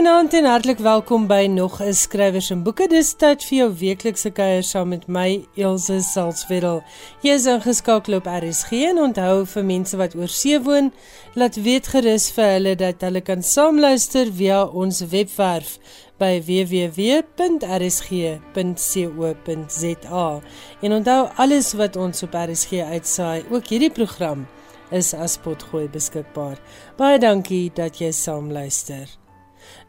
Goeienaand en hartlik welkom by nog 'n skrywers en boeke. Dis tyd vir jou weeklikse kuier saam met my Elsje Salzwetel. Jy is ingeskakel op RSG en onthou vir mense wat oor see woon, laat weet gerus vir hulle dat hulle kan saamluister via ons webwerf by www.rsg.co.za. En onthou alles wat ons op RSG uitsaai, ook hierdie program is as potgooi beskikbaar. Baie dankie dat jy saamluister.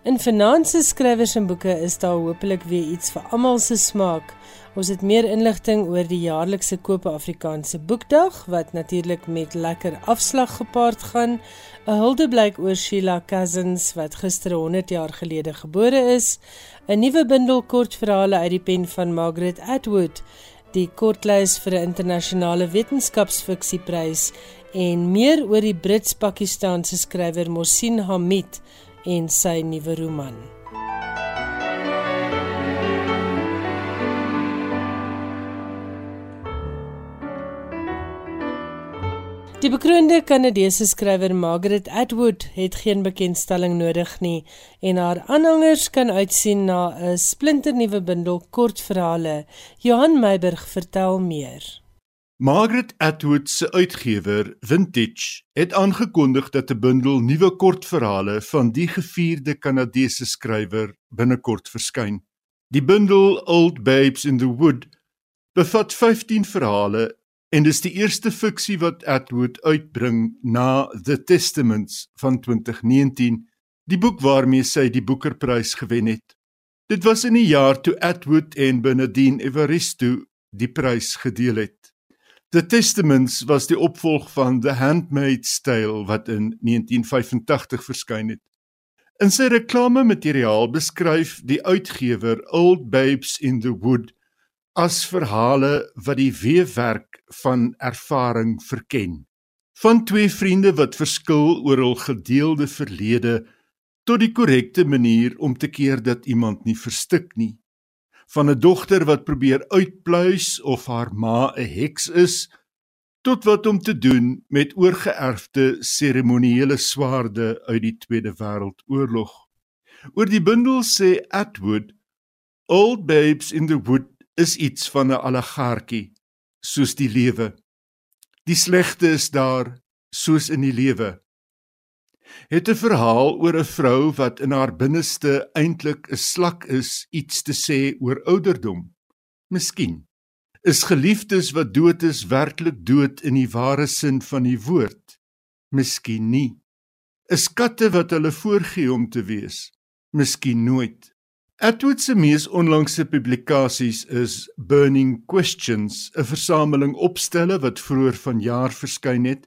In finansies skrywers en boeke is daar hopelik weer iets vir almal se smaak. Ons het meer inligting oor die jaarlikse Koop Afrikaanse Boekdag wat natuurlik met lekker afslag gepaard gaan. 'n Huldeblyk oor Sheila Cousins wat gister 100 jaar gelede gebore is. 'n Nuwe bundel kortverhale uit die pen van Margaret Atwood. Die kortlys vir 'n internasionale wetenskapsfiksieprys en meer oor die Brits-Pakistaanse skrywer Mohsin Hamid en sy nuwe roman. Die bekroonde Kanadese skrywer Margaret Atwood het geen bekendstelling nodig nie en haar aanhangers kan uitsien na 'n splinternuwe bundel kortverhale. Johan Meiburg vertel meer. Margaret Atwood se uitgewer, Vintage, het aangekondig dat 'n bundel nuwe kortverhale van die gevierde Kanadese skrywer binnekort verskyn. Die bundel Old Babes in the Wood bevat 15 verhale en dis die eerste fiksie wat Atwood uitbring na The Testaments van 2019, die boek waarmee sy die Boekerprys gewen het. Dit was in die jaar toe Atwood en Bernardine Evaristo die prys gedeel het. The Testaments was die opvolg van The Handmaid's Tale wat in 1985 verskyn het. In sy reklamemateriaal beskryf die uitgewer Old Babes in the Wood as verhale wat die weefwerk van ervaring verken. Van twee vriende wat verskil oor hul gedeelde verlede tot die korrekte manier om te keer dat iemand nie verstik nie van 'n dogter wat probeer uitpluis of haar ma 'n heks is tot wat om te doen met oorgeerfde seremonieele swaarde uit die Tweede Wêreldoorlog. Oor die bundel sê Atwood Old Babes in the Wood is iets van 'n allegaartjie soos die lewe. Die slegte is daar soos in die lewe het 'n verhaal oor 'n vrou wat in haar binneste eintlik 'n slak is iets te sê oor ouderdom. Miskien is geliefdes wat dood is werklik dood in die ware sin van die woord. Miskien nie. Is katte wat hulle voorgee om te wees. Miskien nooit. Atwood se mees onlangse publikasies is Burning Questions, 'n versameling opstelle wat vroeër vanjaar verskyn het,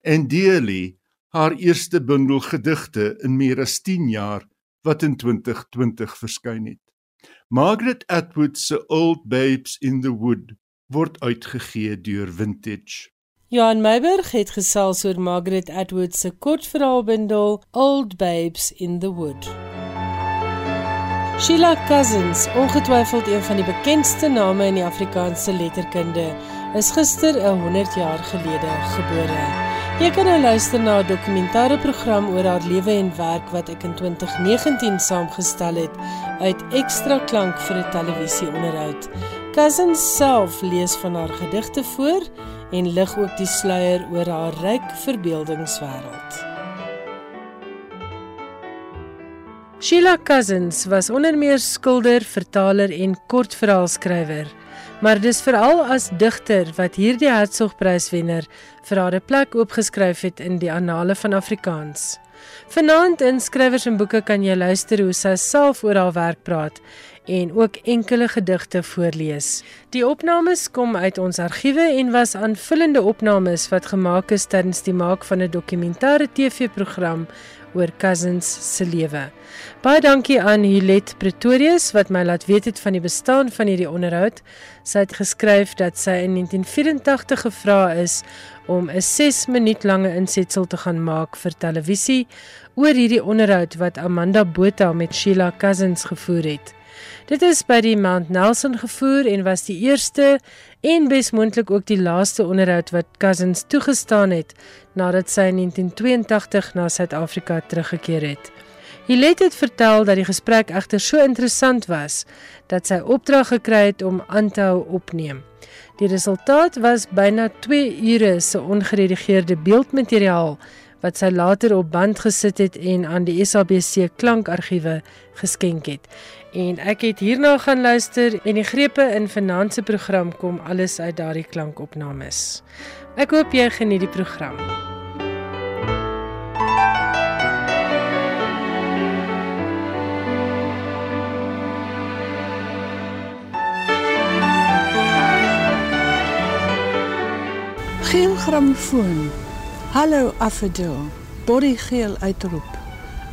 en Dearly, haar eerste bundel gedigte in meer as 10 jaar wat in 2020 verskyn het. Margaret Atwood se Old Babes in the Wood word uitgegee deur Vintage. Johan Meiberg het gesels oor Margaret Atwood se kortverhaalbundel Old Babes in the Wood. Sheila Cousins, ongetwyfeld een van die bekendste name in die Afrikaanse letterkunde, is gister 'n 100 jaar gelede gebore. Jy kan nou luister na 'n dokumentêre program oor haar lewe en werk wat ek in 2019 saamgestel het uit ekstra klank vir 'n televisieonderhoud. Cousins self lees van haar gedigte voor en lig ook die sluier oor haar ryk verbeeldingswêreld. Sheila Cousins was onder meer skilder, vertaler en kortverhaalskrywer maar dis veral as digter wat hierdie Hertzogpryswenner vir haar 'n plek oopgeskryf het in die annale van Afrikaans. Vanaand in skrywers en boeke kan jy luister hoe sy self oor haar werk praat en ook enkele gedigte voorlees. Die opnames kom uit ons argiewe en was aanvullende opnames wat gemaak is tydens die maak van 'n dokumentêre TV-program oor Cousins se lewe. Baie dankie aan Hulet Pretorius wat my laat weet het van die bestaan van hierdie onderhoud. Sy het geskryf dat sy in 1984 gevra is om 'n 6 minuut lange insetsel te gaan maak vir televisie oor hierdie onderhoud wat Amanda Botha met Sheila Cousins gevoer het. Dit is by die Mount Nelson gevoer en was die eerste en besmoontlik ook die laaste onderhoud wat Cousins toegestaan het nadat sy in 1982 na Suid-Afrika teruggekeer het. Hilet het vertel dat die gesprek egter so interessant was dat sy opdrag gekry het om aan te hou opneem. Die resultaat was byna 2 ure se ongeredigeerde beeldmateriaal wat sy later op band gesit het en aan die SABC klankargiewe geskenk het. En ek het hierna gaan luister en die grepe in finansie program kom alles uit daardie klankopnames. Ek hoop jy geniet die program. Geel grammofoon. Hallo Affedil. Body geel uitroep.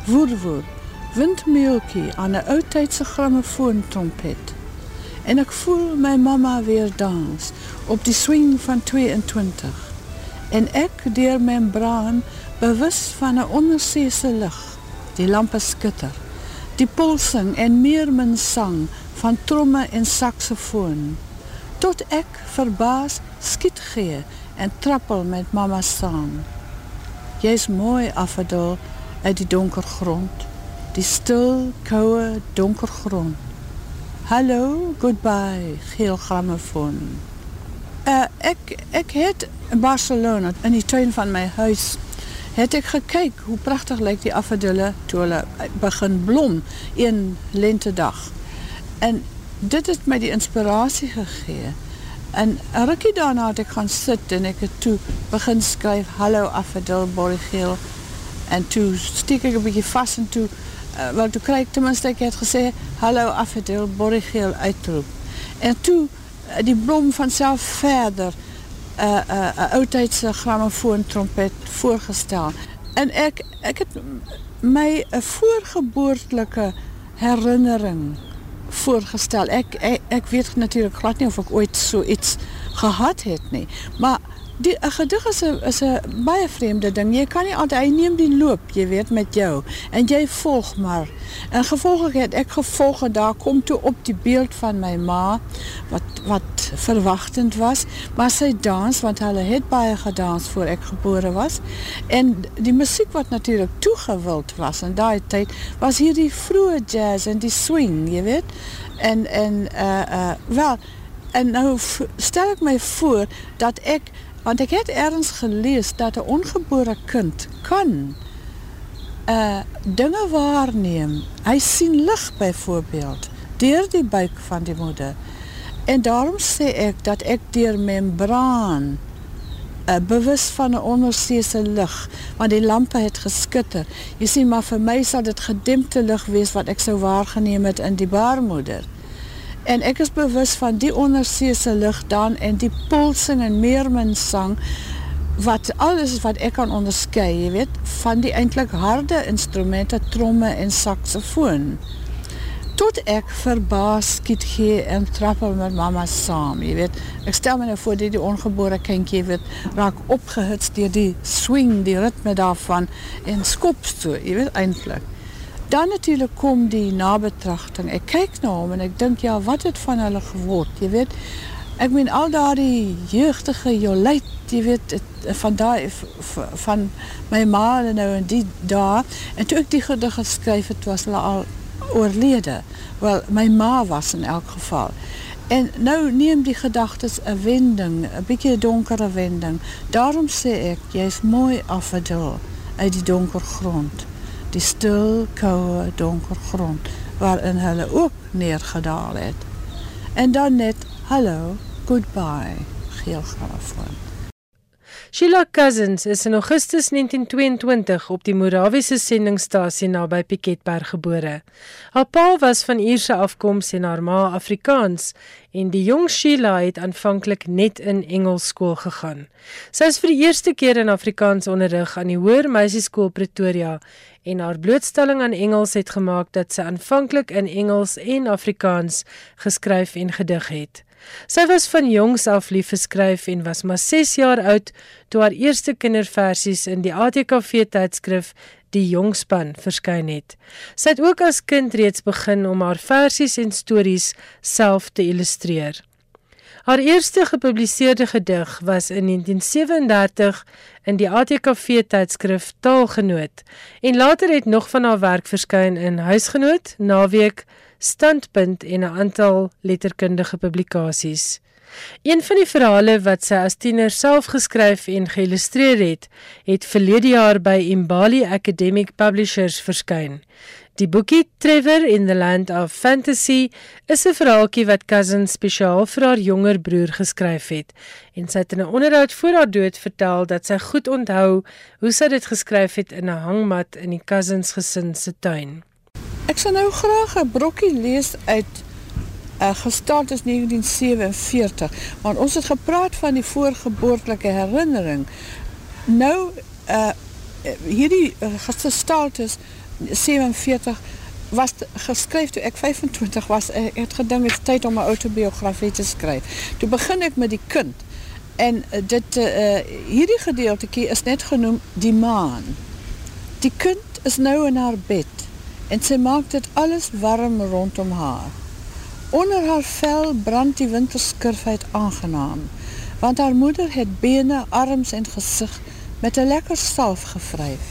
Woer woer. Windmeeltjie aan 'n ou tydse grammofoon trompet. En ek voel my mamma weer dans op die swing van 22. En ek deur membraan bewus van 'n onderseese lig. Die lampe skitter. Die polsing en meermin sang van tromme en saksofoon. Tot ek verbaas skiet gee en trappel met mama saam. Jy's mooi afdal uit die donker grond, die stil, koue, donker grond. Hallo, goodbye, geel grammofoon. Uh, ek ek het in Barcelona in die tuin van my huis het ek gekyk hoe pragtig lyk die afdelle toe hulle begin blom een lentedag. En dit het my die inspirasie gegee En rukkie daarna het ek gaan sit en ek het toe begin skryf Hallo Affedil Borgeel en toe steek ek 'n bietjie vas en toe uh, wel toe kry ek ten minste ek het gesê Hallo Affedil Borgeel uitroep. En toe uh, die blom van self verder 'n uh, uh, 'n oudtydse grammofoon trompet voorgestel. En ek ek het my voorgeboortelike herinnering voorgestel. Ek ek, ek weet natuurlik glad nie of ek ooit so iets gehad het nie. Maar die 'n gedig is 'n is 'n baie vreemde ding. Jy kan nie altyd hy neem die loop, jy weet met jou en jy volg maar. En gevolglik het ek gevolg en daar kom toe op die beeld van my ma wat wat verwagtend was, maar sy dans want hulle het baie gedans voor ek gebore was. En die musiek wat natuurlik toegewild was in daai tyd was hierdie vroeë jazz en die swing, jy weet. En en uh uh wel en nou stel ek my voor dat ek Want ek het ergens gelees dat 'n ongebore kind kan uh dinge waarneem. Hy sien lig byvoorbeeld deur die buik van die moeder. En daarom sê ek dat ek deur membraan uh, bewus van 'n onderseese lig, want die lampe het geskitter. Jy sien maar vir my sal dit gedempte lig wees wat ek sou waargeneem het in die baarmoeder. En ek is bewus van die onderseese lig dan en die polsing en meermin sang wat alles wat ek kan onderskei, jy weet, van die eintlik harde instrumente, tromme en saksofoon. Tot ek verbaas skiet gee en trappel met mama saam, jy weet. Ek stel my nou voor die, die ongebore kindjie weet raak opgehits deur die swing, die ritme daarvan en skop so, jy weet eintlik. Dan natuurlijk kom die nabetrachting. Ik kijk naar hem en ik denk, ja, wat het van hulle geword? Je weet, ik ben al daar die jeugdige Jolijt, je weet, het, van, daar, van mijn ma en nou en die daar. En toen ik die gedicht geschreven, het was al oorleden. Wel, mijn ma was in elk geval. En nou neem die gedagtes een wending, een beetje donkere wending. Daarom sê ik, jy is mooi afgedul uit die donker grond die stil, koue, donker grond waarin hulle ook neergedaal het. En dan net hallo, goodbye, geel grammofoon. Sheila Cousins is in Augustus 1922 op die Morawiese sendingstasie naby Piketberg gebore. Haar pa was van Ierse afkoms en haar ma Afrikaans en die jong Sheila het aanvanklik net in Engels skool gegaan. Sy is vir die eerste keer in Afrikaans onderrig aan die Hoër Meisieskool Pretoria en haar blootstelling aan Engels het gemaak dat sy aanvanklik in Engels en Afrikaans geskryf en gedig het. Sy was van jongs af lief vir skryf en was maar 6 jaar oud toe haar eerste kinderversies in die ATKV tydskrif Die Jongspan verskyn het. Sy het ook as kind reeds begin om haar versies en stories self te illustreer. Haar eerste gepubliseerde gedig was in 1937 in die ATKV tydskrif Taalgenoot en later het nog van haar werk verskyn in Huisgenoot, Naweek, Standpunt en 'n aantal letterkundige publikasies. Een van die verhale wat sy as tiener self geskryf en geïllustreer het, het verlede jaar by Imbali Academic Publishers verskyn. Die boekie Trevor in the Land of Fantasy is 'n verhaaltjie wat Cousin spesiaal vir haar jonger broer geskryf het. En sy het in 'n onderhoud voor haar dood vertel dat sy goed onthou hoe sy dit geskryf het in 'n hangmat in die Cousins gesin se tuin. Ek sou nou graag 'n brokkie lees uit uh, gestart is 1947, want ons het gepraat van die voorgeboortelike herinnering. Nou uh hierdie uh, gestart is 47 was geskryf toe ek 25 was. Ek het gedink dit is tyd om 'n autobiografie te skryf. Toe begin ek met die kind. En dit uh, hierdie gedeeltjie is net genoem die maan. Die kind is nou in haar bed en sy maak dit alles warm rondom haar. Onder haar vel brand die winterskurfheid aangenaam, want haar moeder het bene, arms en gesig met 'n lekker salf gevryf.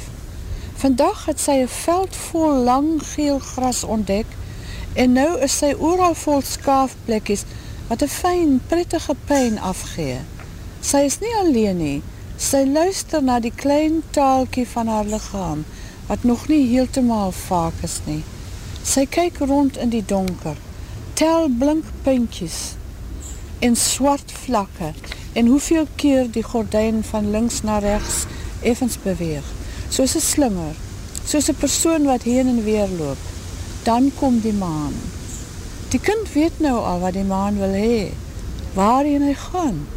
Vandag het sy 'n veld vol lang geel gras ontdek en nou is sy oral vol skaafplekkies wat 'n fyn, prettige pyn afgee. Sy is nie alleen nie. Sy luister na die klein taaltjie van haar liggaam wat nog nie heeltemal vaak is nie. Sy kyk rond in die donker, tel blink puntjies en swart vlakke en hoeveel keer die gordyn van links na regs effens beweeg soos 'n slinger, soos 'n persoon wat heen en weer loop. Dan kom die maan. Die kind weet nou al wat die maan wil hê, waarheen hy gaan.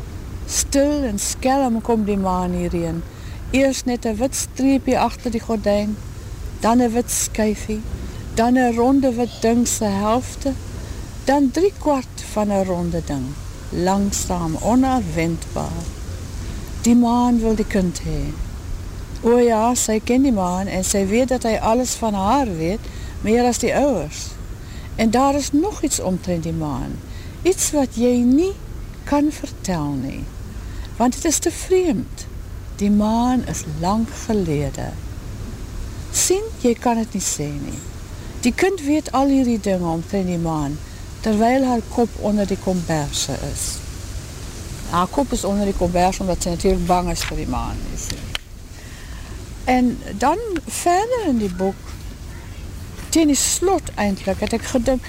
Stil en skelm kom die maan hierheen. Eers net 'n wit streepie agter die gordyn, dan 'n wit skyfie, dan 'n ronde wit ding se helfte, dan 3 kwart van 'n ronde ding, langsaam, onafwendbaar. Die maan wil die kind hê. O ja, sy ken die man en sy weet dat hy alles van haar weet, meer as die ouers. En daar is nog iets omtrent die man, iets wat jy nie kan vertel nie, want het is te vreemd. Die man is lang gelede. Sien, jy kan het nie sê nie. Die kind weet al hierdie dinge omtrent die man, terwyl haar kop onder die komberse is. Haar kop is onder die komberse, omdat sy natuurlijk bang is vir die man. Nie, En dan verder in die boek, teen die slot eindelijk, gedink,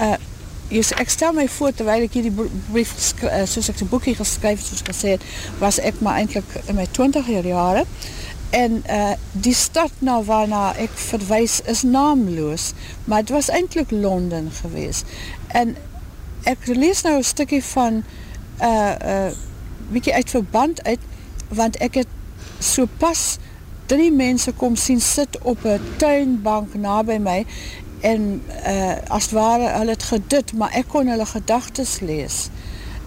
uh, yes, ek stel my voor, terwijl ek hier die brief, uh, soos ek die boekie geskryf, soos ek gesê het, was ek maar eindelijk in my 20 jaar jare, en uh, die stad nou waarna ek verwijs is naamloos, maar het was eindelijk Londen gewees. En ek lees nou een stukkie van, uh, uh, bykie uit verband uit, want ek het so pas drie mense kom sien sit op een tuinbank na by my en uh, as het ware hulle het gedit, maar ek kon hulle gedagtes lees.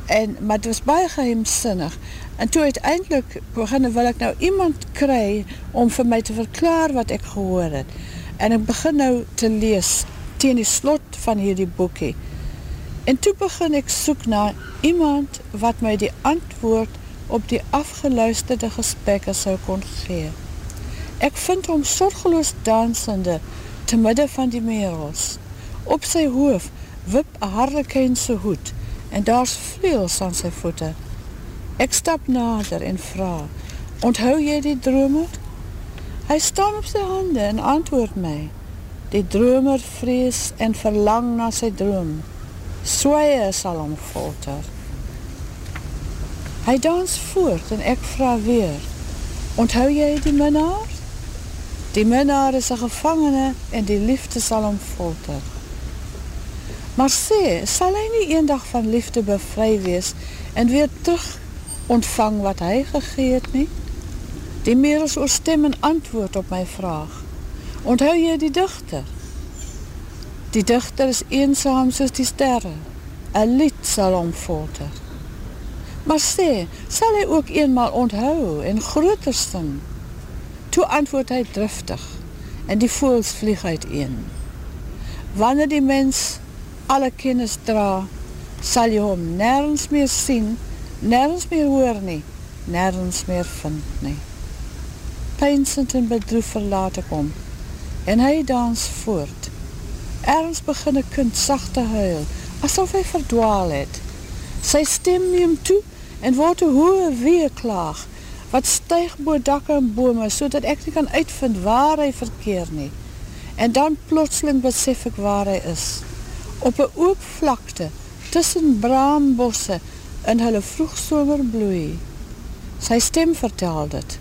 En, maar het was baie geheimsinnig. En toe uiteindelik beginne wil ek nou iemand kry om vir my te verklaar wat ek gehoor het. En ek begin nou te lees teen die slot van hierdie boekie. En toe begin ek soek na iemand wat my die antwoord op die afgeluisterde gesprekke sou kon gee. Ek vind hom sorgeloos dansende te midde van die merels. Op sy hoof wip 'n harlekynse hoed en daar's vleuels aan sy voete. Ek stap nader en vra: "Onthou jy die dromer?" Hy staan op sy hande en antwoord my: "Die dromer vrees en verlang na sy droom. Swye sal hom folter." Hy dans voort en ek vra weer: "Onthou jy die minnaar?" Die minnaar is 'n gevangene en die liefde sal hom folter. Maar sê, sal hy nie eendag van liefde bevry wees en weer terug ontvang wat hy gegee het nie? Die meeres oorstem en antwoord op my vraag. Onthou jy die digter? Die digter is eensaam soos die sterre. 'n Lied sal hom folter. Maar sê, sal hy ook eenmaal onthou en groter sing? Toe antwoord hy driftig en die voels vlieg uit een. Wanneer die mens alle kennis dra, sal jy hom nergens meer sien, nergens meer hoor nie, nergens meer vind nie. Peinsend en bedroef verlaat ek hom, en hy dans voort. Ergens begin een kind sachte huil, asof hy verdwaal het. Sy stem neem toe, en word een hoge weeklaag, wat stuig boe dakke en bome, so dat ek nie kan uitvind waar hy verkeer nie. En dan plotseling besef ek waar hy is. Op een oop vlakte, tussen braambosse, in hulle vroegsomer bloei. Sy stem vertel dit.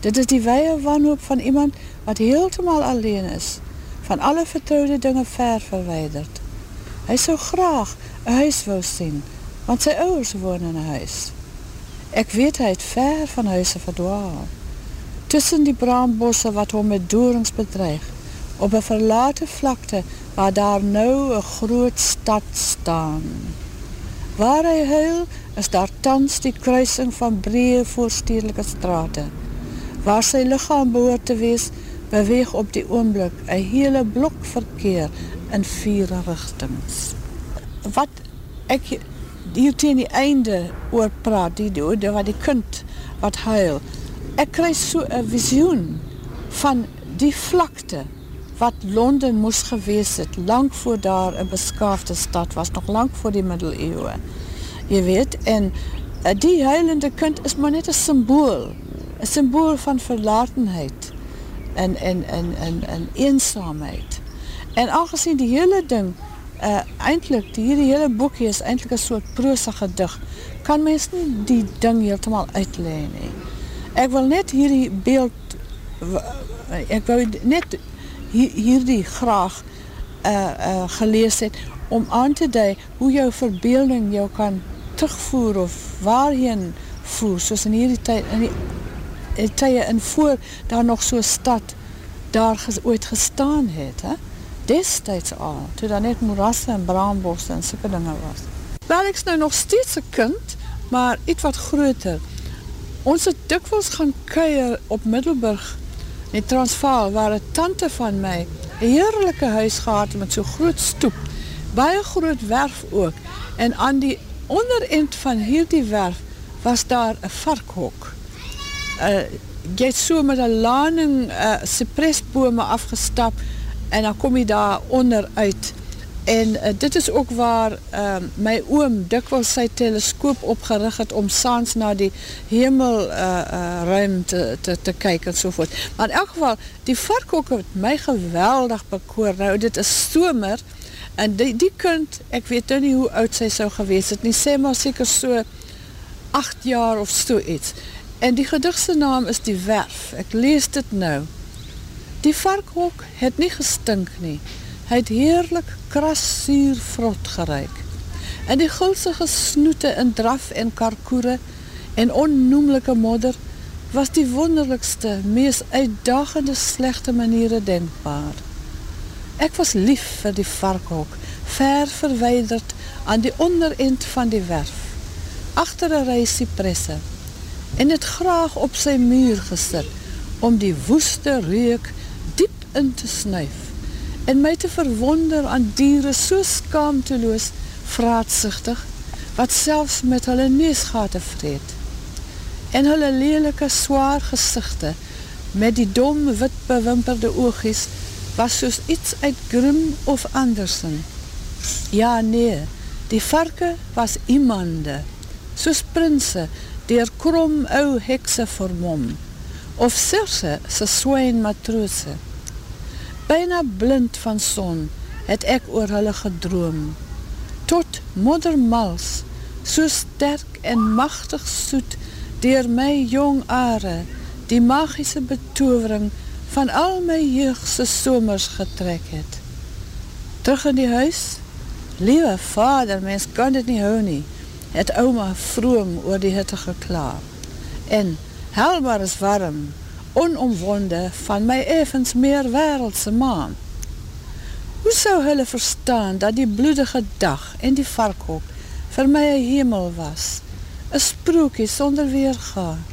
Dit is die weie wanhoop van iemand wat heeltemaal alleen is, van alle vertrouwde dinge ver verweiderd. Hy sou graag een huis wou sien, want sy ouders woon in een huis. Ek weet hy het ver van huise verdwaal. Tussen die braambosse wat hom met doorings bedreig, op een verlate vlakte waar daar nou een groot stad staan. Waar hy huil, is daar tans die kruising van breë voorstedelike strate. Waar sy lichaam behoort te wees, beweeg op die oomblik een hele blok verkeer in vier richtings. Wat ek hier teen die einde oor praat, die, die, wat die kind wat huil, ek krijg so een visioen van die vlakte wat Londen moes gewees het, lang voor daar een beskaafde stad was, nog lang voor die middeleeuwe. Je weet, en uh, die huilende kind is maar net een symbool, een symbool van verlatenheid en, en, en, en, en eenzaamheid. En aangezien die hele ding uh, eindelijk, die hierdie hele boekje is eindelijk een soort prosa gedig, kan mens nie die ding heeltemaal uitleen. Nie. Ek wil net hierdie beeld, ek wil net hierdie graag uh, uh, gelees het, om aan te dui hoe jou verbeelding jou kan terugvoer of waarheen voer, soos in hierdie tyd, in die, tye in voor, daar nog so'n stad daar ges, ooit gestaan het, hè? Destijds al, toe daar net moerasse en braambosse en soke dinge was. Wel, is nou nog steeds een kind, maar iets wat groter. Ons het dikwels gaan kuier op Middelburg, in Transvaal, waar een tante van my een heerlijke huis gehad met so'n groot stoep, baie groot werf ook, en aan die onderend van hierdie werf was daar een varkhok. Uh, jy so met een laning uh, cypressbome afgestap, en dan kom jy daar onder uit en uh, dit is ook waar uh, my oom dikwels sy teleskoop opgerig het om saans na die hemel uh, uh, ruim te, te, kyk en sovoort. Maar in elk geval, die varkhok het my geweldig bekoor. Nou, dit is stomer en die, die kind, ek weet nou nie hoe oud sy sou gewees het, nie sê maar seker so 8 jaar of so iets. En die gedigse naam is Die Werf. Ek lees dit nou. Die varkhok het nie gestink nie. Hy het heerlik kras suur vrot. En die gulsige snoete in draf en karkoere en onnoemlike modder was die wonderlikste, mees uitdagende slechte maniere denkbaar. Ek was lief vir die varkhok, ver verweiderd aan die onderend van die werf, achter een rij cypresse, en het graag op sy muur gesit, om die woeste reuk in te snuif en my te verwonder aan dieren so skaamteloos vraatzichtig wat selfs met hulle neesgate vreed en hulle lelike zwaar gezichte met die dom wit bewimperde oogies was soos iets uit Grimm of Andersen. Ja, nee, die varke was iemande, soos prinse, dier krom ou hekse vermom, of Sirse, sy swijn matroose. Bijna blind van son het ek oor hulle gedroom. Tot moddermals, so sterk en machtig soet, dier my jong are, die magische betovering van al my jeugse somers getrek het. Terug in die huis, liewe vader, mens kan dit nie hou nie, het oma vroom oor die hitte geklaar. En, helbaar is warm, onomwonde van my evens meer wereldse maan. Hoe sou hulle verstaan dat die bloedige dag en die varkhok vir my een hemel was, een sprookje sonder weergaan?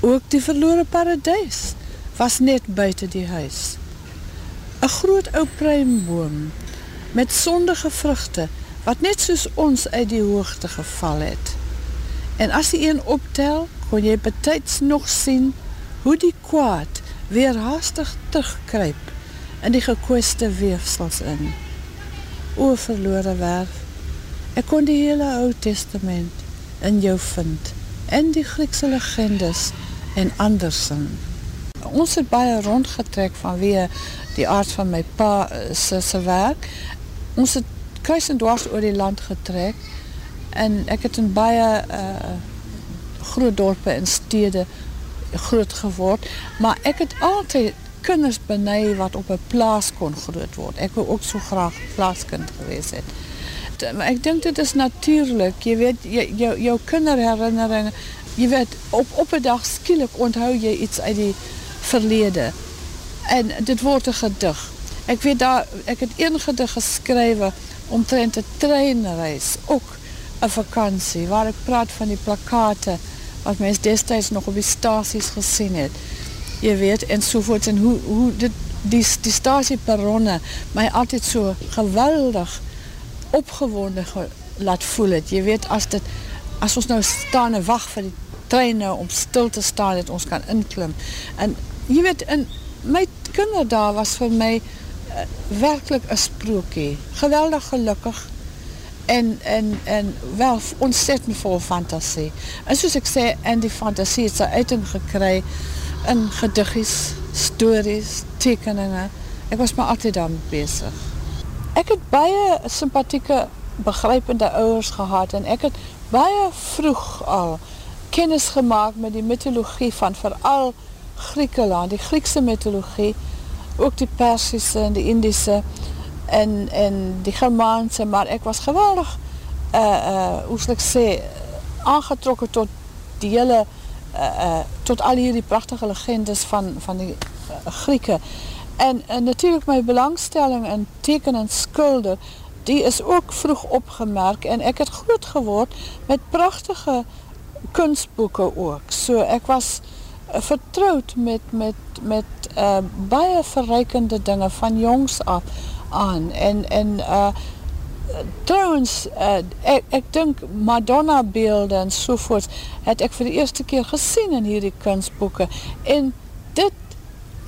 Ook die verloore paradijs was net buiten die huis. Een groot ou pruimboom met sondige vruchte wat net soos ons uit die hoogte geval het. En as die een optel, kon jy betyds nog sien hoe die kwaad weer haastig terugkryp in die gekweste weefsels in. O verlore werf, ek kon die hele oud testament in jou vind, en die Griekse legendes en andersen. Ons het baie rondgetrek vanweer die aard van my pa eh, se, se werk. Ons het kruis en dwars oor die land getrek en ek het in baie uh, groot dorpe en stede groot geword, maar ek het altyd kinders benei wat op 'n plaas kon groot word. Ek wou ook so graag plaaskind gewees het. Maar ek dink dit is natuurlik. Jy weet jy, jou jou kinderherinneringe, jy weet op op 'n dag skielik onthou jy iets uit die verlede. En dit word 'n gedig. Ek weet daar ek het een gedig geskrywe omtrent 'n treinreis, ook 'n vakansie waar ek praat van die plakate wat mense destyds nog op die stasies gesien het jy weet, en sovoorts, en hoe, hoe dit, die, die stasieperronne my altyd so geweldig opgewonde ge, laat voel het. Jy weet, as, dit, as ons nou staan en wacht vir die treine om stil te staan, dat ons kan inklim. En jy weet, in my kinderdaal was vir my uh, werkelijk een sprookie. Geweldig gelukkig en, en, en wel ontzettend vol fantasie. En soos ek sê, en die fantasie het sy uiting gekry, in gediggies, stories, tekeninge. Ek was maar altyd daarmee bezig. Ek het baie sympathieke, begrypende ouwers gehad en ek het baie vroeg al kennis gemaakt met die mythologie van vooral Griekeland, die Griekse mythologie, ook die Persische en die Indische en, en die Germaanse, maar ek was geweldig, uh, uh, hoe sal ek sê, aangetrokken tot die hele uh, tot al hierdie prachtige legendes van, van die uh, Grieken. En, en natuurlijk my belangstelling in teken en skulde, die is ook vroeg opgemerk en ek het groot geword met prachtige kunstboeken ook. So ek was vertrouwd met, met, met baie verreikende dinge van jongs af aan. En, en uh, trouwens, uh, ek, ek dink Madonna beelde en sovoorts, het ek vir die eerste keer gesien in hierdie kunstboeken. En dit,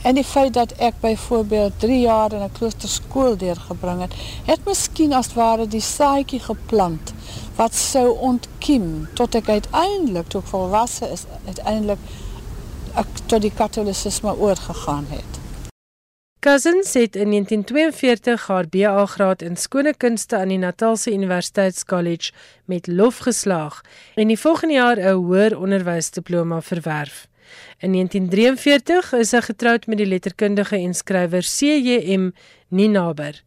en die feit dat ek bijvoorbeeld drie jaar in een kloosterskool deurgebring het, het miskien as ware die saaikie geplant, wat sou ontkiem, tot ek uiteindelik, toe ek volwassen is, uiteindelik ek tot die katholicisme oorgegaan het. Cousins het in 1942 haar BA graad in skone kunste aan die Natalse Universiteitskollege met lof geslaag en die volgende jaar 'n hoër onderwysdiploma verwerf. In 1943 is sy getroud met die letterkundige en skrywer CJM Ninaber.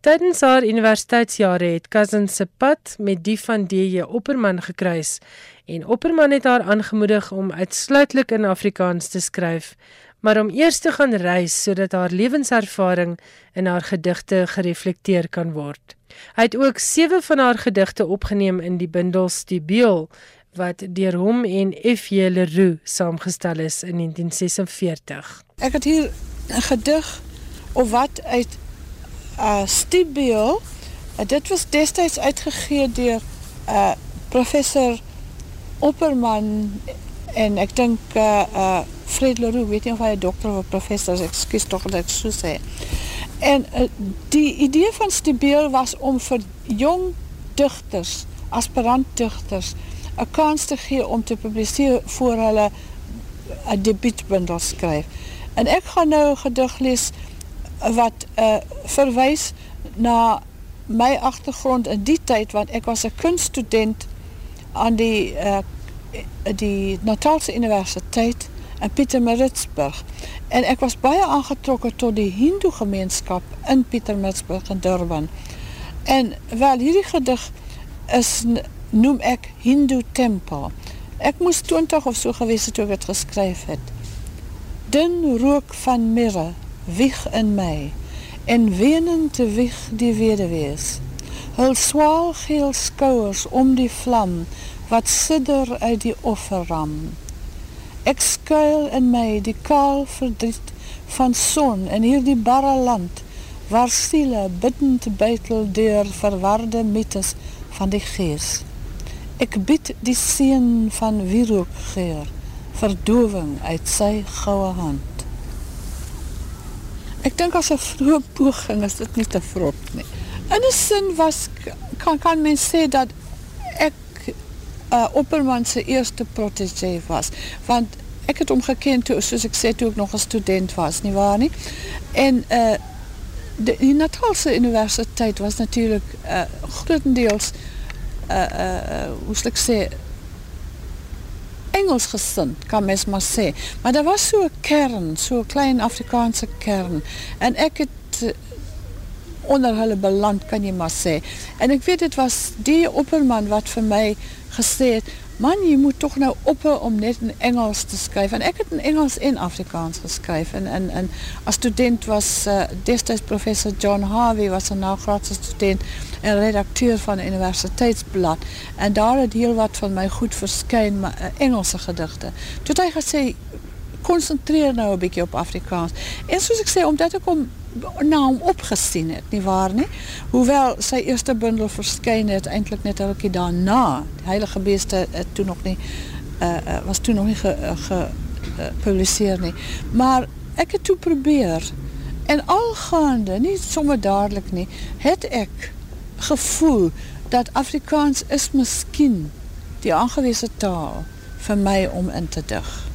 Tydens haar universiteitsjare het Cousins se pad met die van DJ Opperman gekruis en Opperman het haar aangemoedig om uitsluitlik in Afrikaans te skryf maar om eers te gaan reis sodat haar lewenservaring in haar gedigte gereflekteer kan word. Hy het ook 7 van haar gedigte opgeneem in die bundel Stibeel wat deur hom en F.J. Leroux saamgestel is in 1946. Ek het hier 'n gedig of wat uit uh Stibeel. Uh, dit was destyds uitgegee deur uh professor Opperman en ek dink uh uh Fred Leroux, weet nie of hy 'n dokter of 'n professor is, ekskuus tog dat ek so sê. En uh, die idee van Stibeel was om vir jong digters, aspirant digters, 'n kans te gee om te publiseer voor hulle 'n debuutbundel skryf. En ek gaan nou 'n gedig lees wat uh, verwys na my agtergrond in die tyd want ek was 'n kunststudent aan die uh, die Natalse Universiteit in Pietermaritzburg. En ek was baie aangetrokken tot die hindoe gemeenskap in Pietermaritzburg in Durban. En wel, hierdie gedig is, noem ek hindoe tempel. Ek moes 20 of so gewees het toe ek het geskryf het. Dun rook van mirre, wieg in my, en wenen te wieg die wederwees. Hul swaal geel skouwers om die vlam, wat sidder uit die offerram. Ek skuil in my die kaal verdriet van son in hierdie barre land waar siele biddend buitel deur verwarde mythes van die gees. Ek bid die seën van wierookgeur, verdowing uit sy goue hand. Ek dink as 'n vroeë poging is dit nie te vrot nie. In 'n sin was kan kan men sê dat uh, Opperman se eerste protégé was, want ek het hom geken toe soos ek sê toe ek nog 'n student was, nie waar nie? En uh de die Natalse Universiteit was natuurlik uh grootendeels uh uh hoe sou ek sê Engels gesind, kan mens maar sê. Maar daar was so 'n kern, so 'n klein Afrikaanse kern en ek het uh, onder hulle beland kan jy maar sê. En ek weet dit was die opperman wat my gesê het man, jy moet toch nou ophou om net in Engels te skryf. En ek het in Engels en Afrikaans geskryf. En, en, as student was uh, destijds professor John Harvey, was een nagraadse student en redacteur van een universiteitsblad. En daar het heel wat van my goed verskyn, maar uh, Engelse gedigte. Toe het hy gesê, concentreer nou een beetje op Afrikaans. En soos ek sê, omdat ek om na hom opgesien het, nie waar nie? Hoewel sy eerste bundel verskyn het eintlik net 'n rukkie daarna. Die Heilige Beeste het toe nog nie uh, uh, was toe nog nie gepubliseer ge, uh, nie. Maar ek het toe probeer en algaande, nie sommer dadelik nie, het ek gevoel dat Afrikaans is miskien die aangewese taal vir my om in te dig.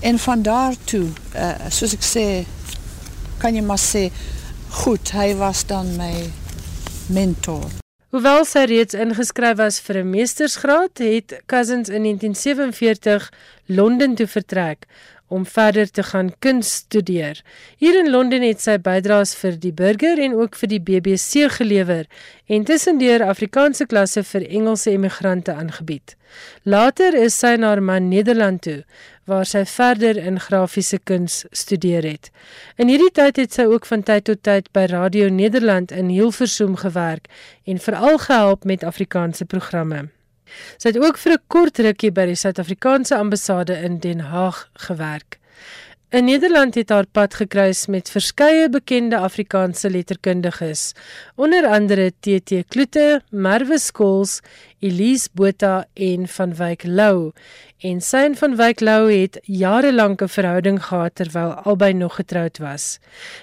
En van daar toe, uh, soos ek sê, kan jy maar sê, goed, hy was dan my mentor. Hoewel sy reeds ingeskryf was vir 'n meestersgraad, het Cousins in 1947 Londen toe vertrek om verder te gaan kuns studeer. Hier in Londen het sy bydraes vir die Burger en ook vir die BBC gelewer en tussendeur Afrikaanse klasse vir Engelse emigrante aangebied. Later is sy na Nederland toe waar sy verder in grafiese kuns studeer het. In hierdie tyd het sy ook van tyd tot tyd by Radio Nederland in Hilversum gewerk en veral gehelp met Afrikaanse programme. Sy het ook vir 'n kort rukkie by die Suid-Afrikaanse ambassade in Den Haag gewerk. In Nederland het haar pad gekruis met verskeie bekende Afrikaanse letterkundiges, onder andere TT Kloete, Merwe Skols, Elise Botha en Van Wyk Lou. En sy en Van Wyk Lou het jare lank 'n verhouding gehad terwyl albei nog getroud was.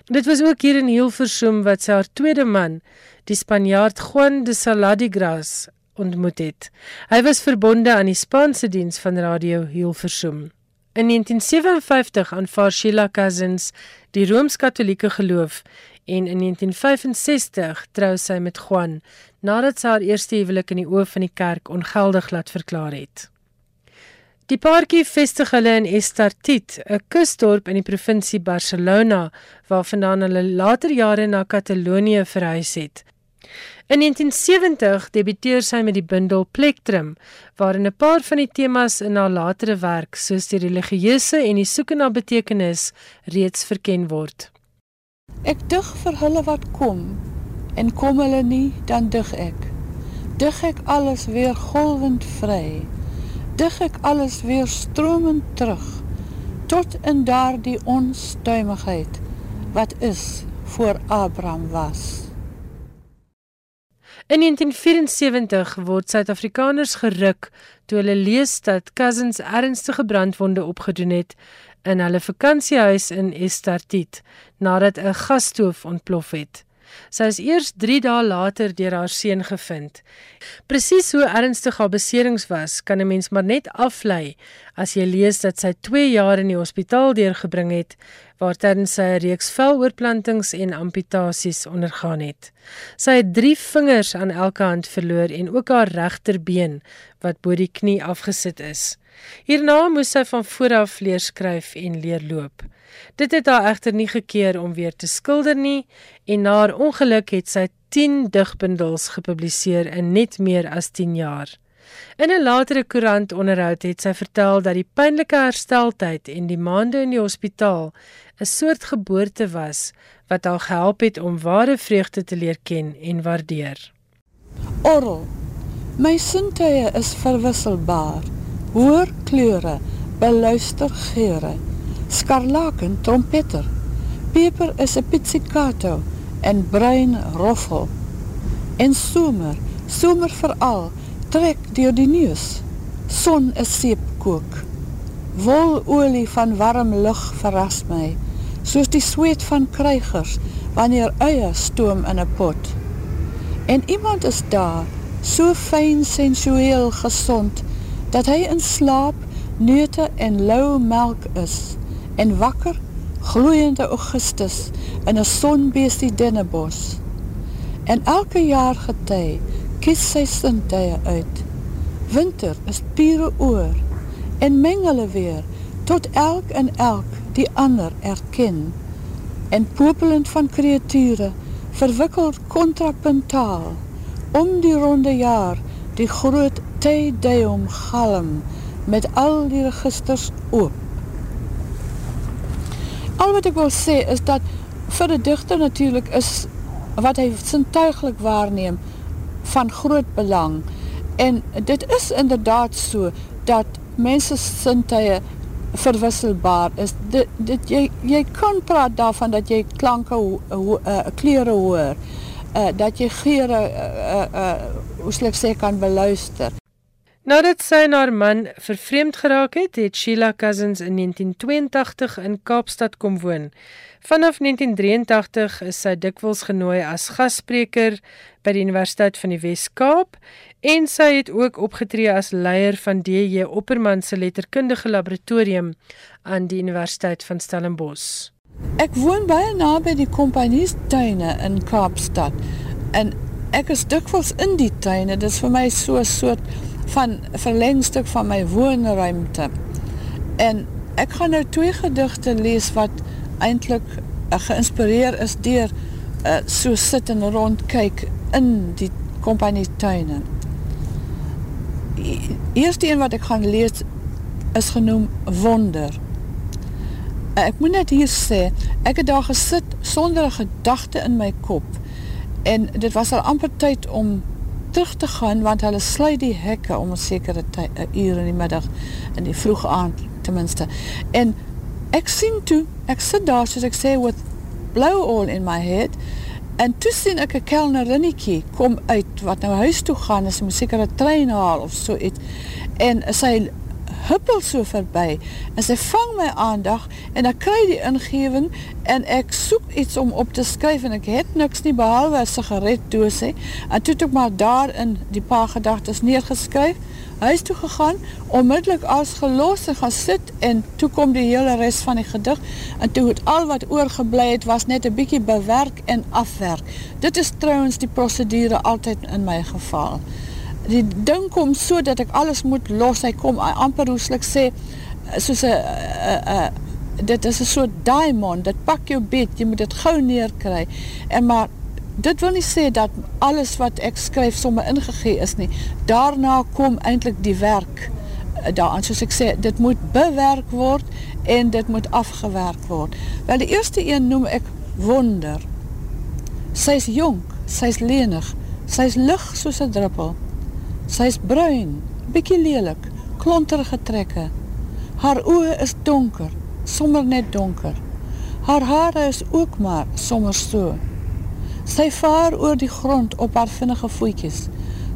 Dit was ook hier in Hilversum wat sy haar tweede man, die Spanjaard Juan de Saladigras, ontmoet het. Hy was verbonde aan die Spaanse diens van Radio Hilversum. In 1957 aanvaar Sheila Cousins die Rooms-Katolieke geloof en in 1965 trou sy met Juan nadat sy haar eerste huwelik in die oë van die kerk ongeldig laat verklaar het. Die paartjie vestig hulle in Estartit, 'n kusdorp in die provinsie Barcelona, waarvandaan hulle later jare na Katalonië verhuis het. In 1970 debuteer sy met die bundel Plektrum, waarin 'n paar van die temas in haar latere werk, soos die religieuse en die soeke na betekenis, reeds verken word. Ek dig vir hulle wat kom en kom hulle nie, dan dig ek. Dig ek alles weer golwend vry. Dig ek alles weer stromend terug tot in daardie onstuimigheid wat is voor Abraham was. In 1974 word Suid-Afrikaners geruk toe hulle lees dat Cousins ernstige brandwonde opgedoen het in hulle vakansiehuis in Estartit nadat 'n gasstoof ontplof het. Sy is eers 3 dae later deur haar seun gevind. Presies hoe ernstig haar beserings was, kan 'n mens maar net aflei as jy lees dat sy 2 jaar in die hospitaal deurgebring het waar tydens sy 'n reeks veloorplantings en amputasies ondergaan het. Sy het 3 vingers aan elke hand verloor en ook haar regterbeen wat bo die knie afgesit is. Hierna moes sy van voor af leer skryf en leer loop. Dit het haar egter nie gekeer om weer te skilder nie en na haar ongeluk het sy 10 digbundels gepubliseer in net meer as 10 jaar. In 'n latere koerantonderhoud het sy vertel dat die pynlike hersteltyd en die maande in die hospitaal 'n soort geboorte was wat haar gehelp het om ware vreugde te leer ken en waardeer. Orrel. My sintuie is verwisselbaar. Hoor kleure, beluister geure skarlaken trompetter. Peper is 'n pizzicato en bruin roffel. En somer, somer veral, trek dier die neus. Son is seepkook. Wololie van warm lucht verras my, soos die zweet van krijgers, wanneer uie stoom in een pot. En iemand is daar, so fijn sensueel gezond, dat hy in slaap neute en lauw melk is, en wakker, gloeiende augustus, in een sonbeestie dinnebos. En elke jaar getij, kies sy sintuie uit. Winter is piere oor, en mengele weer, tot elk en elk die ander erken. En popelend van kreature, verwikkeld contrapuntaal, om die ronde jaar, die groot Teideum galm, met al die registers oop. Al wat ek wil sê is dat vir die dichter natuurlijk is wat hy sintuiglik waarneem van groot belang en dit is inderdaad so dat mense sintuie verwisselbaar is. Dit, dit, jy, jy kan praat daarvan dat jy klanke, ho, ho, uh, kleren hoor, uh, dat jy geure, uh, uh, hoe sal ek sê, kan beluister. Nadat sy en haar man vervreemd geraak het, het Sheila Cousins in 1982 in Kaapstad kom woon. Vanaf 1983 is sy dikwels genooi as gasspreker by die Universiteit van die Wes-Kaap en sy het ook opgetree as leier van DJ Opperman se letterkundige laboratorium aan die Universiteit van Stellenbosch. Ek woon baie naby die kompanjiestuine in Kaapstad en ek is dikwels in die tuine. Dit is vir my so 'n soort van verlengstuk van my woonruimte. En ek gaan nou twee gedigte lees wat eintlik uh, geïnspireer is deur uh, so sit en rond kyk in die kompanie tuine. Eerste een wat ek gaan lees is genoem Wonder. Uh, ek moet net hier sê, ek het daar gesit sonder 'n gedagte in my kop en dit was al amper tyd om terug te gaan, want hulle sluit die hekke om een sekere uur in die middag, in die vroeg aand tenminste. En ek sien toe, ek sit daar, soos ek sê, with blow all in my head, en toe sien ek een kelnerinniekie kom uit, wat nou huis toe gaan, is moet sekere trein haal of so iets, en sy huppel so verby en sy vang my aandag en ek kry die ingeving en ek soek iets om op te skryf en ek het niks nie behalwe 'n sigaretdoos hè en toe het ek maar daar in die paar gedagtes neergeskryf huis toe gegaan onmiddellik as gelos en gaan sit en toe kom die hele res van die gedig. En toe het al wat oorgebly het was net 'n bietjie bewerk en afwerk. Dit is trouens die prosedure altyd in my geval die ding kom so dat ek alles moet los, hy kom amper hoeslik sê, soos a, a, a, dit is een soort diamond, dit pak jou beet, jy moet dit gauw neerkry, en maar dit wil nie sê dat alles wat ek skryf somme ingegee is nie, daarna kom eindelijk die werk eh, daaraan, soos ek sê, dit moet bewerk word, en dit moet afgewerk word. Wel, die eerste een noem ek wonder. Sy is jong, sy is lenig, sy is licht soos een druppel, Sy is bruin, bykie lelik, klonterige trekke. Haar oe is donker, sommer net donker. Haar haare is ook maar sommer so. Sy vaar oor die grond op haar vinnige voetjes,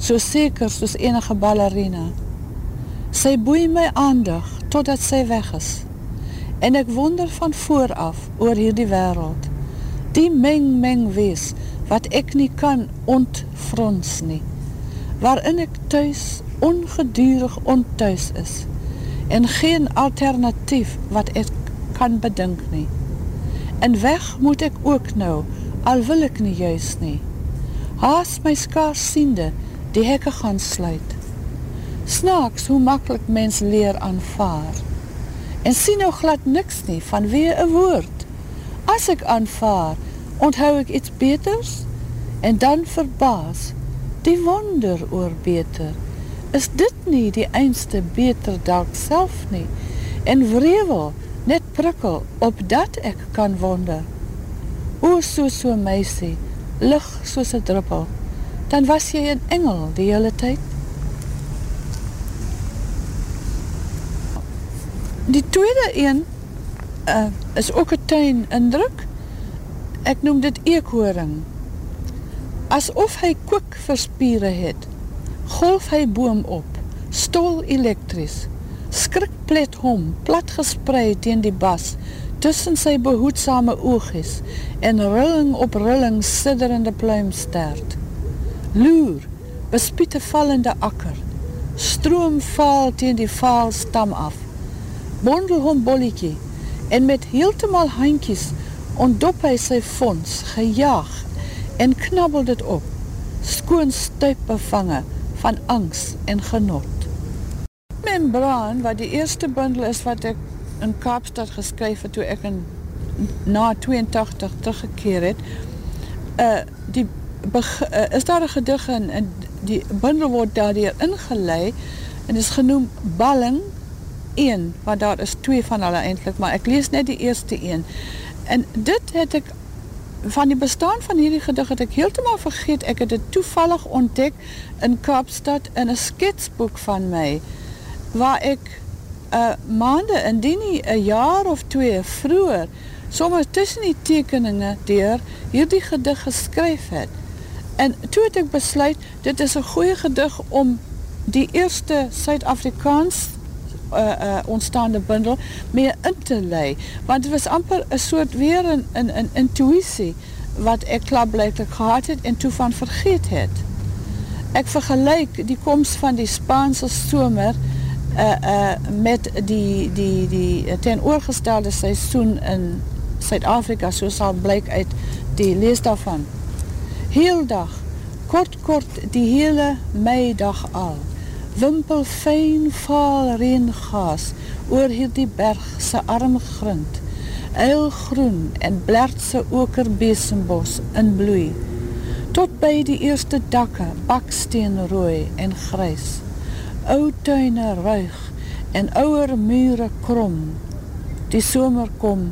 so seker soos enige ballerina. Sy boei my aandag totdat sy weg is. En ek wonder van vooraf oor hierdie wereld. Die meng meng wees wat ek nie kan ontfrons nie waarin ek thuis ongedurig onthuis is en geen alternatief wat ek kan bedink nie. En weg moet ek ook nou, al wil ek nie juist nie. Haas my skaars siende, die hekke gaan sluit. Snaaks hoe makkelijk mens leer aanvaar. En sien nou glad niks nie van wie een woord. As ek aanvaar, onthou ek iets beters en dan verbaas, die wonder oor beter. Is dit nie die einste beter dalk self nie? En wrevel, net prikkel, op dat ek kan wonder. O, so so meisie, lig soos een druppel, dan was jy een engel die hele tyd. Die tweede een uh, is ook een tuin indruk. Ek noem dit eekhoring. Asof hy kook vir spiere het, golf hy boom op, stol elektries, skrik plet hom, plat gesprei teen die bas, tussen sy behoedsame oogies en rilling op rilling sidderende pluimstert. Loer, bespiete vallende akker, stroom val teen die vaal stam af, bondel hom bolletjie en met heeltemal handjies ontdop hy sy fonds, gejaag en knabbel dit op, skoon stuip bevange van angs en genot. Membraan, wat die eerste bundel is wat ek in Kaapstad geskryf het toe ek in na 82 teruggekeer het, uh, die uh, is daar 'n gedig in en die bundel word daardeur ingelei en is genoem Balling 1, want daar is twee van hulle eintlik, maar ek lees net die eerste een. En dit het ek van die bestaan van hierdie gedig het ek heeltemal vergeet. Ek het dit toevallig ontdek in Kaapstad in 'n sketsboek van my waar ek 'n uh, maande indien nie 'n jaar of twee vroeër sommer tussen die tekeninge deur hierdie gedig geskryf het. En toe het ek besluit dit is 'n goeie gedig om die eerste Suid-Afrikaans uh, uh, ontstaande bundel meer in te lei. Want het was amper een soort weer een, een, een intuïtie wat ek klaarblijkelijk gehad het en toe van vergeet het. Ek vergelijk die komst van die Spaanse somer uh, uh, met die, die, die teenoorgestelde seisoen in Zuid-Afrika, so sal blyk uit die lees daarvan. Heel dag, kort kort die hele meidag al wimpel fyn vaal reëngas oor hierdie berg se arm grind. Eilgroen en blertse okerbesembos in bloei tot by die eerste dakke baksteenrooi en grys. Ou tuine ruig en ouer mure krom. Die somer kom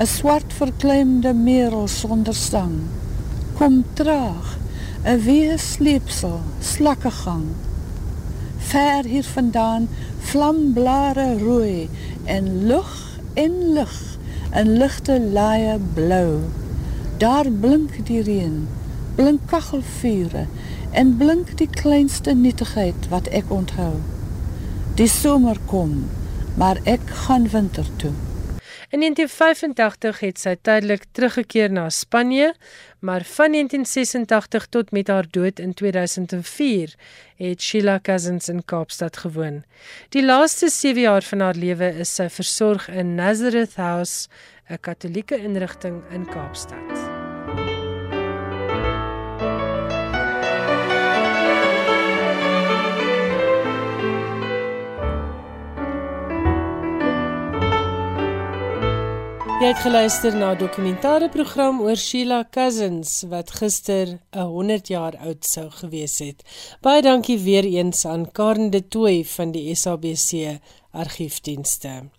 'n swart verklemde merel sonder sang kom traag 'n wee sleepsel slakkegang ver hier vandaan vlamblare rooi en lug en lig en ligte laaie blou. Daar blink die reën, blink kachelvure en blink die kleinste nietigheid wat ek onthou. Die somer kom, maar ek gaan winter toe. In 1985 het sy tydelik teruggekeer na Spanje, maar van 1986 tot met haar dood in 2004 het Sheila Cousins in Kaapstad gewoon. Die laaste 7 jaar van haar lewe is sy versorg in Nazareth House, 'n Katolieke inrigting in Kaapstad. Jy het geluister na 'n dokumentêre program oor Sheila Cousins wat gister 'n 100 jaar oud sou gewees het. Baie dankie weer eens aan Karen de Tooy van die SABC Argiefdienste.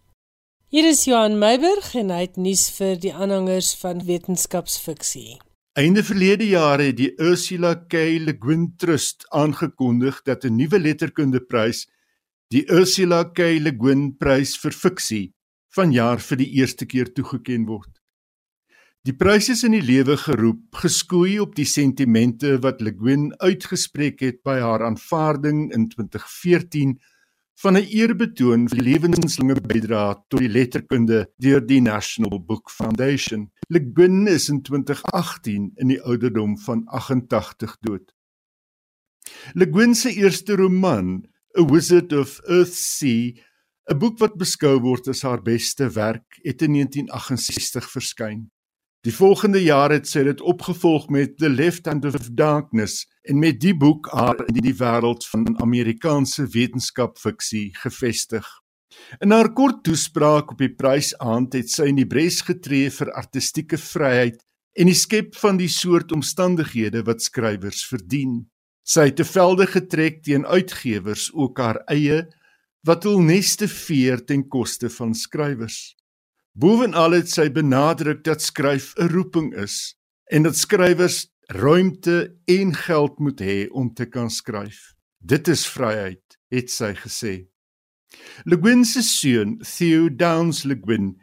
Hier is Johan Meiburg en hy het nuus vir die aanhangers van wetenskapsfiksie. Einde verlede jaar het die Ursula K. Le Guin Trust aangekondig dat 'n nuwe letterkundeprys, die Ursula K. Le Guin Prys vir fiksie, vanjaar vir die eerste keer toegeken word. Die prys is in die lewe geroep, geskoei op die sentimente wat Le Guin uitgespreek het by haar aanvaarding in 2014 van 'n eerbetoon vir lewenslange bydrae tot die letterkunde deur die National Book Foundation. Le Guin is in 2018 in die ouderdom van 88 dood. Le Guin se eerste roman, A Wizard of Earthsea, 'n boek wat beskou word as haar beste werk, het in 1968 verskyn. Die volgende jaar het sy dit opgevolg met The Left Hand of Darkness en met die boek haar in die wêreld van Amerikaanse wetenskapfiksie gevestig. In haar kort toespraak op die prysaand het sy in die bres getree vir artistieke vryheid en die skep van die soort omstandighede wat skrywers verdien. Sy het te velde getrek teen uitgewers, ook haar eie wat hul neste veer ten koste van skrywers. Bovenal het sy benadruk dat skryf 'n roeping is en dat skrywers ruimte en geld moet hê om te kan skryf. Dit is vryheid, het sy gesê. Le Guin se seun, Theo Downs Le Guin,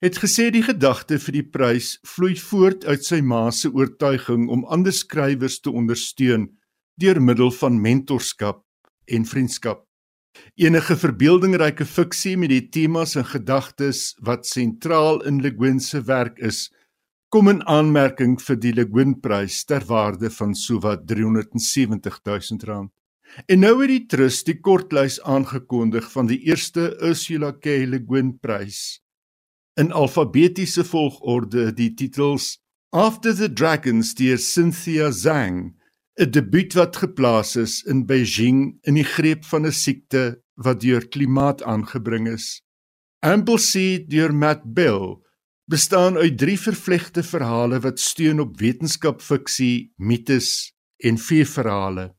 het gesê die gedagte vir die prys vloei voort uit sy ma se oortuiging om ander skrywers te ondersteun deur middel van mentorskap en vriendskap. Enige verbeeldingryke fiksie met die temas en gedagtes wat sentraal in Le Guin se werk is, kom in aanmerking vir die Le Guin Prys ter waarde van sowat 370 000 rand. En nou het die trust die kortlys aangekondig van die eerste Ursula K. Le Guin Prys. In alfabetiese volgorde die titels After the Dragons deur Cynthia Zhang 'n debuut wat geplaas is in Beijing in die greep van 'n siekte wat deur klimaat aangebring is. Amblesea deur Matt Bell bestaan uit drie vervlegte verhale wat steun op wetenskapfiksie, mites en feesverhale.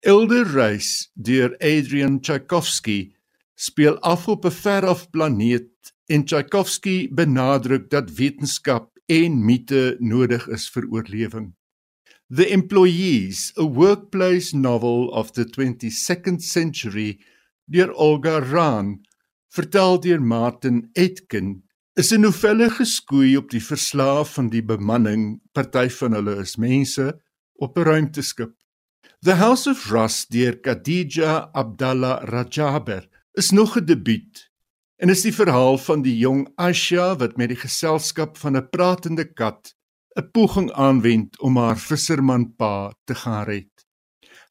Elder Race deur Adrian Tchaikovsky speel af op 'n veraf planeet en Tchaikovsky benadruk dat wetenskap en mite nodig is vir oorlewing. The Employees, a workplace novel of the 22nd century deur Olga Raan, vertel deur Martin Etkin, is 'n novelle geskoei op die verslaaf van die bemanning, party van hulle is mense op 'n ruimteskip. The House of Rust deur Khadija Abdallah Rajaber is nog 'n debuut en is die verhaal van die jong Asha wat met die geselskap van 'n pratende kat 'n poging aanwend om haar visserman pa te gaan red.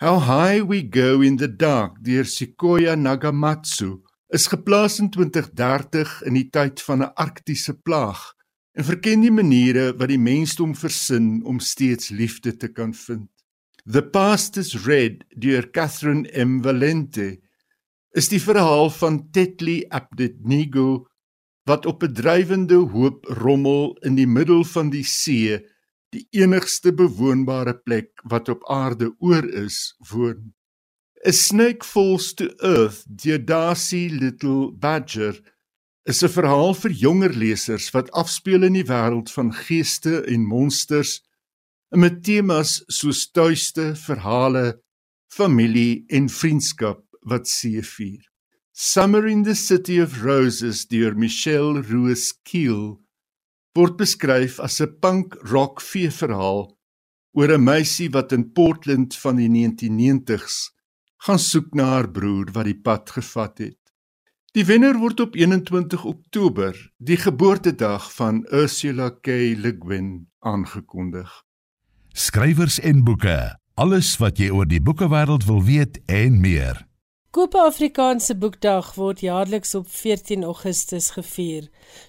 How High We Go in the Dark deur Sequoia Nagamatsu is geplaas in 2030 in die tyd van 'n arktiese plaag en verken die maniere wat die mensdom versin om steeds liefde te kan vind. The Past is Red deur Catherine M Valente is die verhaal van Tetli Abednego wat op 'n drywende hoop rommel in die middel van die see, die enigste bewoonbare plek wat op aarde oor is, woon. A Snake Falls to Earth, deur Darcy Little Badger, is 'n verhaal vir jonger lesers wat afspeel in die wêreld van geeste en monsters met temas soos tuiste, verhale, familie en vriendskap wat seëvier. Summer in the City of Roses deur Michelle Rose Keel word beskryf as 'n punk rock feesverhaal oor 'n meisie wat in Portland van die 1990s gaan soek na haar broer wat die pad gevat het. Die wenner word op 21 Oktober, die geboortedag van Ursula K. Le Guin, aangekondig. Skrywers en boeke, alles wat jy oor die boekewêreld wil weet en meer. Koop Afrikaanse Boekdag word jaarliks op 14 Augustus gevier.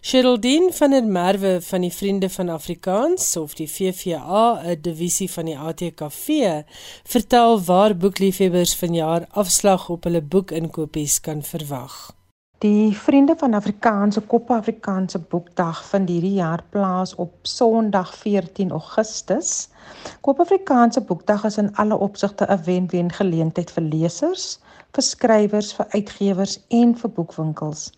Sheraldine van der Merwe van die Vriende van Afrikaans of die VVA, 'n divisie van die ATKV, vertel waar boekliefhebbers vanjaar afslag op hulle boekinkopies kan verwag. Die Vriende van Afrikaanse Kop Afrikaanse Boekdag vind hierdie jaar plaas op Sondag 14 Augustus. Kop Afrikaanse Boekdag is in alle opsigte 'n wen-wen geleentheid vir lesers vir skrywers, vir uitgewers en vir boekwinkels.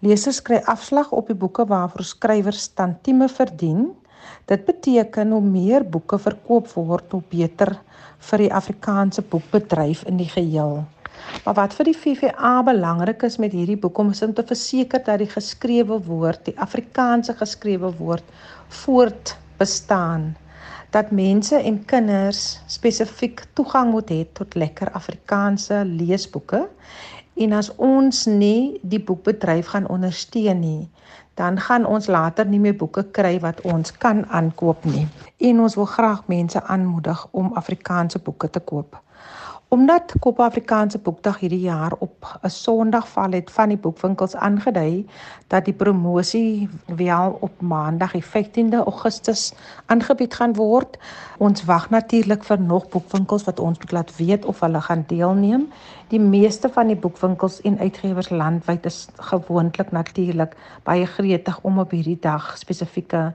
Lesers kry afslag op die boeke waarvoor skrywers tantieme verdien. Dit beteken hoe meer boeke verkoop word, hoe beter vir die Afrikaanse boekbedryf in die geheel. Maar wat vir die VVA belangrik is met hierdie boek om is om te verseker dat die geskrewe woord, die Afrikaanse geskrewe woord voort bestaan dat mense en kinders spesifiek toegang moet hê tot lekker Afrikaanse leesboeke. En as ons nie die boekbedryf gaan ondersteun nie, dan gaan ons later nie meer boeke kry wat ons kan aankoop nie. En ons wil graag mense aanmoedig om Afrikaanse boeke te koop. Omdat Kop Afrikaanse Boekdag hierdie jaar op 'n Sondag val het van die boekwinkels aangedui dat die promosie wel op Maandag die 15de Augustus aangebied gaan word. Ons wag natuurlik vir nog boekwinkels wat ons moet laat weet of hulle gaan deelneem. Die meeste van die boekwinkels en uitgewers landwyd is gewoonlik natuurlik baie gretig om op hierdie dag spesifieke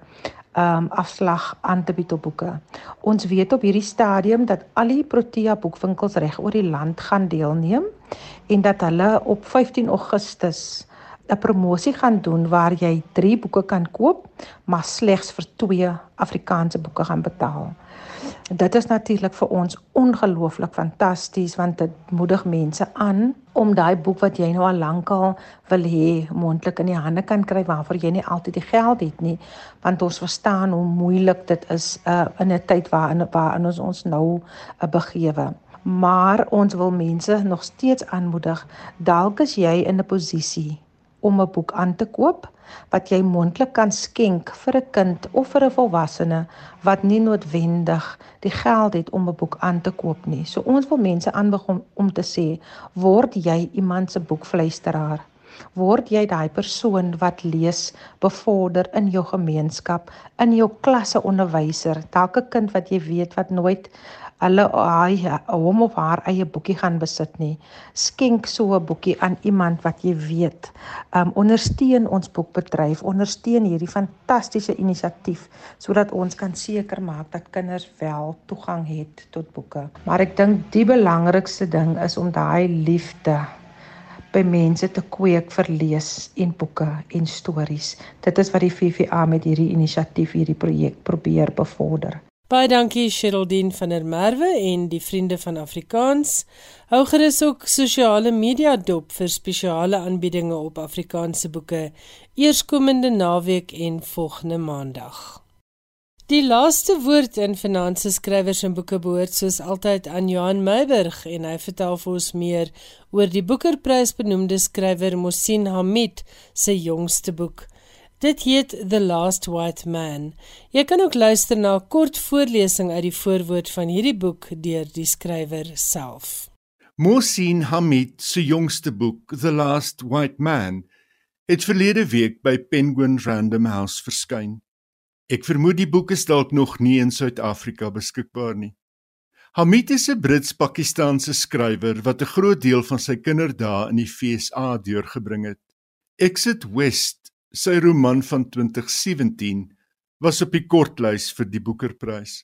um afslag aan te bied op boeke. Ons weet op hierdie stadium dat al die Protea boekwinkels reg oor die land gaan deelneem en dat hulle op 15 Augustus 'n promosie gaan doen waar jy 3 boeke kan koop, maar slegs vir 2 Afrikaanse boeke gaan betaal. Dit is natuurlik vir ons ongelooflik fantasties want dit moedig mense aan om daai boek wat jy nou al lankal wil hê mondelik in die hande kan kry waarvoor jy nie altyd die geld het nie. Want ons verstaan hoe moeilik dit is uh, in 'n tyd waarin waarin ons ons nou uh, begewe. Maar ons wil mense nog steeds aanmoedig dalk is jy in 'n posisie om 'n boek aan te koop wat jy mondelik kan skenk vir 'n kind of vir 'n volwassene wat nie noodwendig die geld het om 'n boek aan te koop nie. So ons wil mense aanbeveel om, om te sê, word jy iemand se boekfluisteraar? Word jy daai persoon wat lees bevorder in jou gemeenskap, in jou klasse onderwyser, dalk 'n kind wat jy weet wat nooit hulle hy hom of haar eie boekie gaan besit nie. Skenk so 'n boekie aan iemand wat jy weet. Um ondersteun ons boekbedryf, ondersteun hierdie fantastiese inisiatief sodat ons kan seker maak dat kinders wel toegang het tot boeke. Maar ek dink die belangrikste ding is om daai liefde by mense te kweek vir lees en boeke en stories. Dit is wat die VVA met hierdie inisiatief hierdie projek probeer bevorder. Baie dankie Sheraldine van der Merwe en die Vriende van Afrikaans. Hou gerus ook sosiale media dop vir spesiale aanbiedinge op Afrikaanse boeke eerskomende naweek en volgende maandag. Die laaste woord in finansies skrywers en boeke behoort soos altyd aan Johan Meiburg en hy vertel vir ons meer oor die Boekerprys benoemde skrywer Mosin Hamid se jongste boek. Dit heet The Last White Man. Jy kan ook luister na 'n kort voorlesing uit die voorwoord van hierdie boek deur die skrywer self. Mohsin Hamid se jongste boek, The Last White Man, het verlede week by Penguin Random House verskyn. Ek vermoed die boek is dalk nog nie in Suid-Afrika beskikbaar nie. Hamid is 'n Brits-Pakistaanse skrywer wat 'n groot deel van sy kinderdae in die FSA deurgebring het. Exit West Sy roman van 2017 was op die kortlys vir die Boekerprys.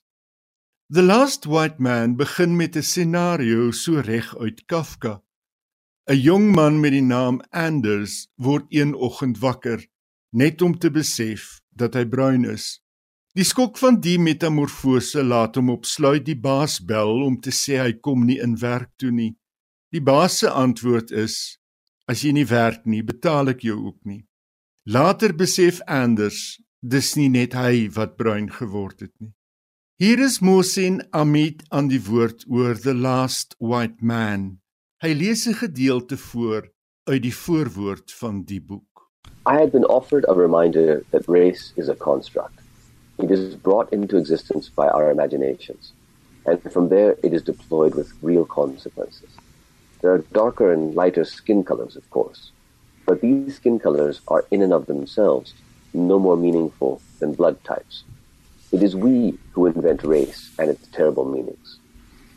The Last White Man begin met 'n scenario so reg uit Kafka. 'n Jong man met die naam Anders word een oggend wakker net om te besef dat hy bruin is. Die skok van die metamorfose laat hom opsluit die baas bel om te sê hy kom nie in werk toe nie. Die baas se antwoord is: As jy nie werk nie, betaal ek jou ook nie. Later besef Anders dis nie net hy wat bruin geword het nie. Hier is Mohsin Amit aan die woord oor the last white man. Hy lees 'n gedeelte voor uit die voorwoord van die boek. I had been offered a reminder that race is a construct. It is brought into existence by our imaginations, and from there it is deployed with real consequences. There are darker and lighter skin colors, of course, But these skin colors are in and of themselves no more meaningful than blood types. It is we who invent race and its terrible meanings.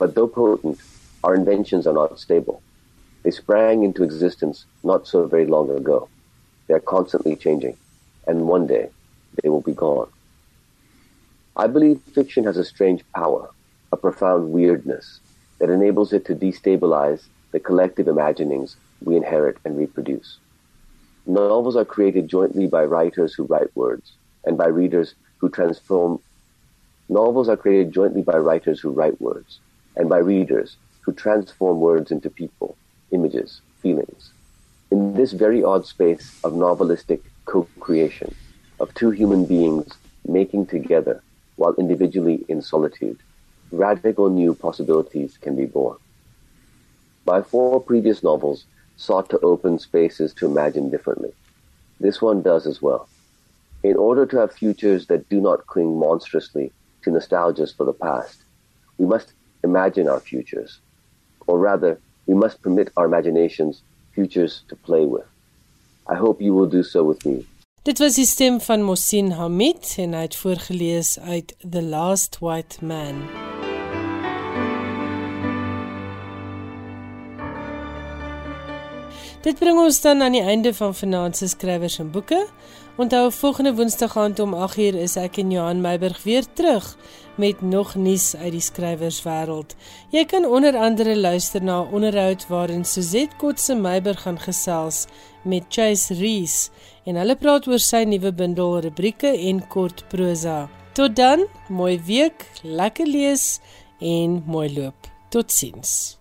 But though potent, our inventions are not stable. They sprang into existence not so very long ago. They are constantly changing, and one day they will be gone. I believe fiction has a strange power, a profound weirdness, that enables it to destabilize the collective imaginings we inherit and reproduce. Novels are created jointly by writers who write words and by readers who transform. Novels are created jointly by writers who write words and by readers who transform words into people, images, feelings. In this very odd space of novelistic co-creation, of two human beings making together while individually in solitude, radical new possibilities can be born. My four previous novels sought to open spaces to imagine differently. This one does as well. In order to have futures that do not cling monstrously to nostalgias for the past, we must imagine our futures. Or rather, we must permit our imaginations futures to play with. I hope you will do so with me. Dit was die stem van Mosin Hamid en hy het voorgeles uit The Last White Man. Dit bring ons dan aan die einde van Finansies skrywers en boeke. Onthou volgende Woensdag aand om 8uur is ek en Johan Meiburg weer terug met nog nuus uit die skrywerswêreld. Jy kan onder andere luister na 'n onderhoud waarin Suzette Kotse Meiburg gaan gesels met Chase Rees en hulle praat oor sy nuwe bundel rubrieke en kort prosa. Tot dan, mooi week, lekker lees en mooi loop. Totsiens.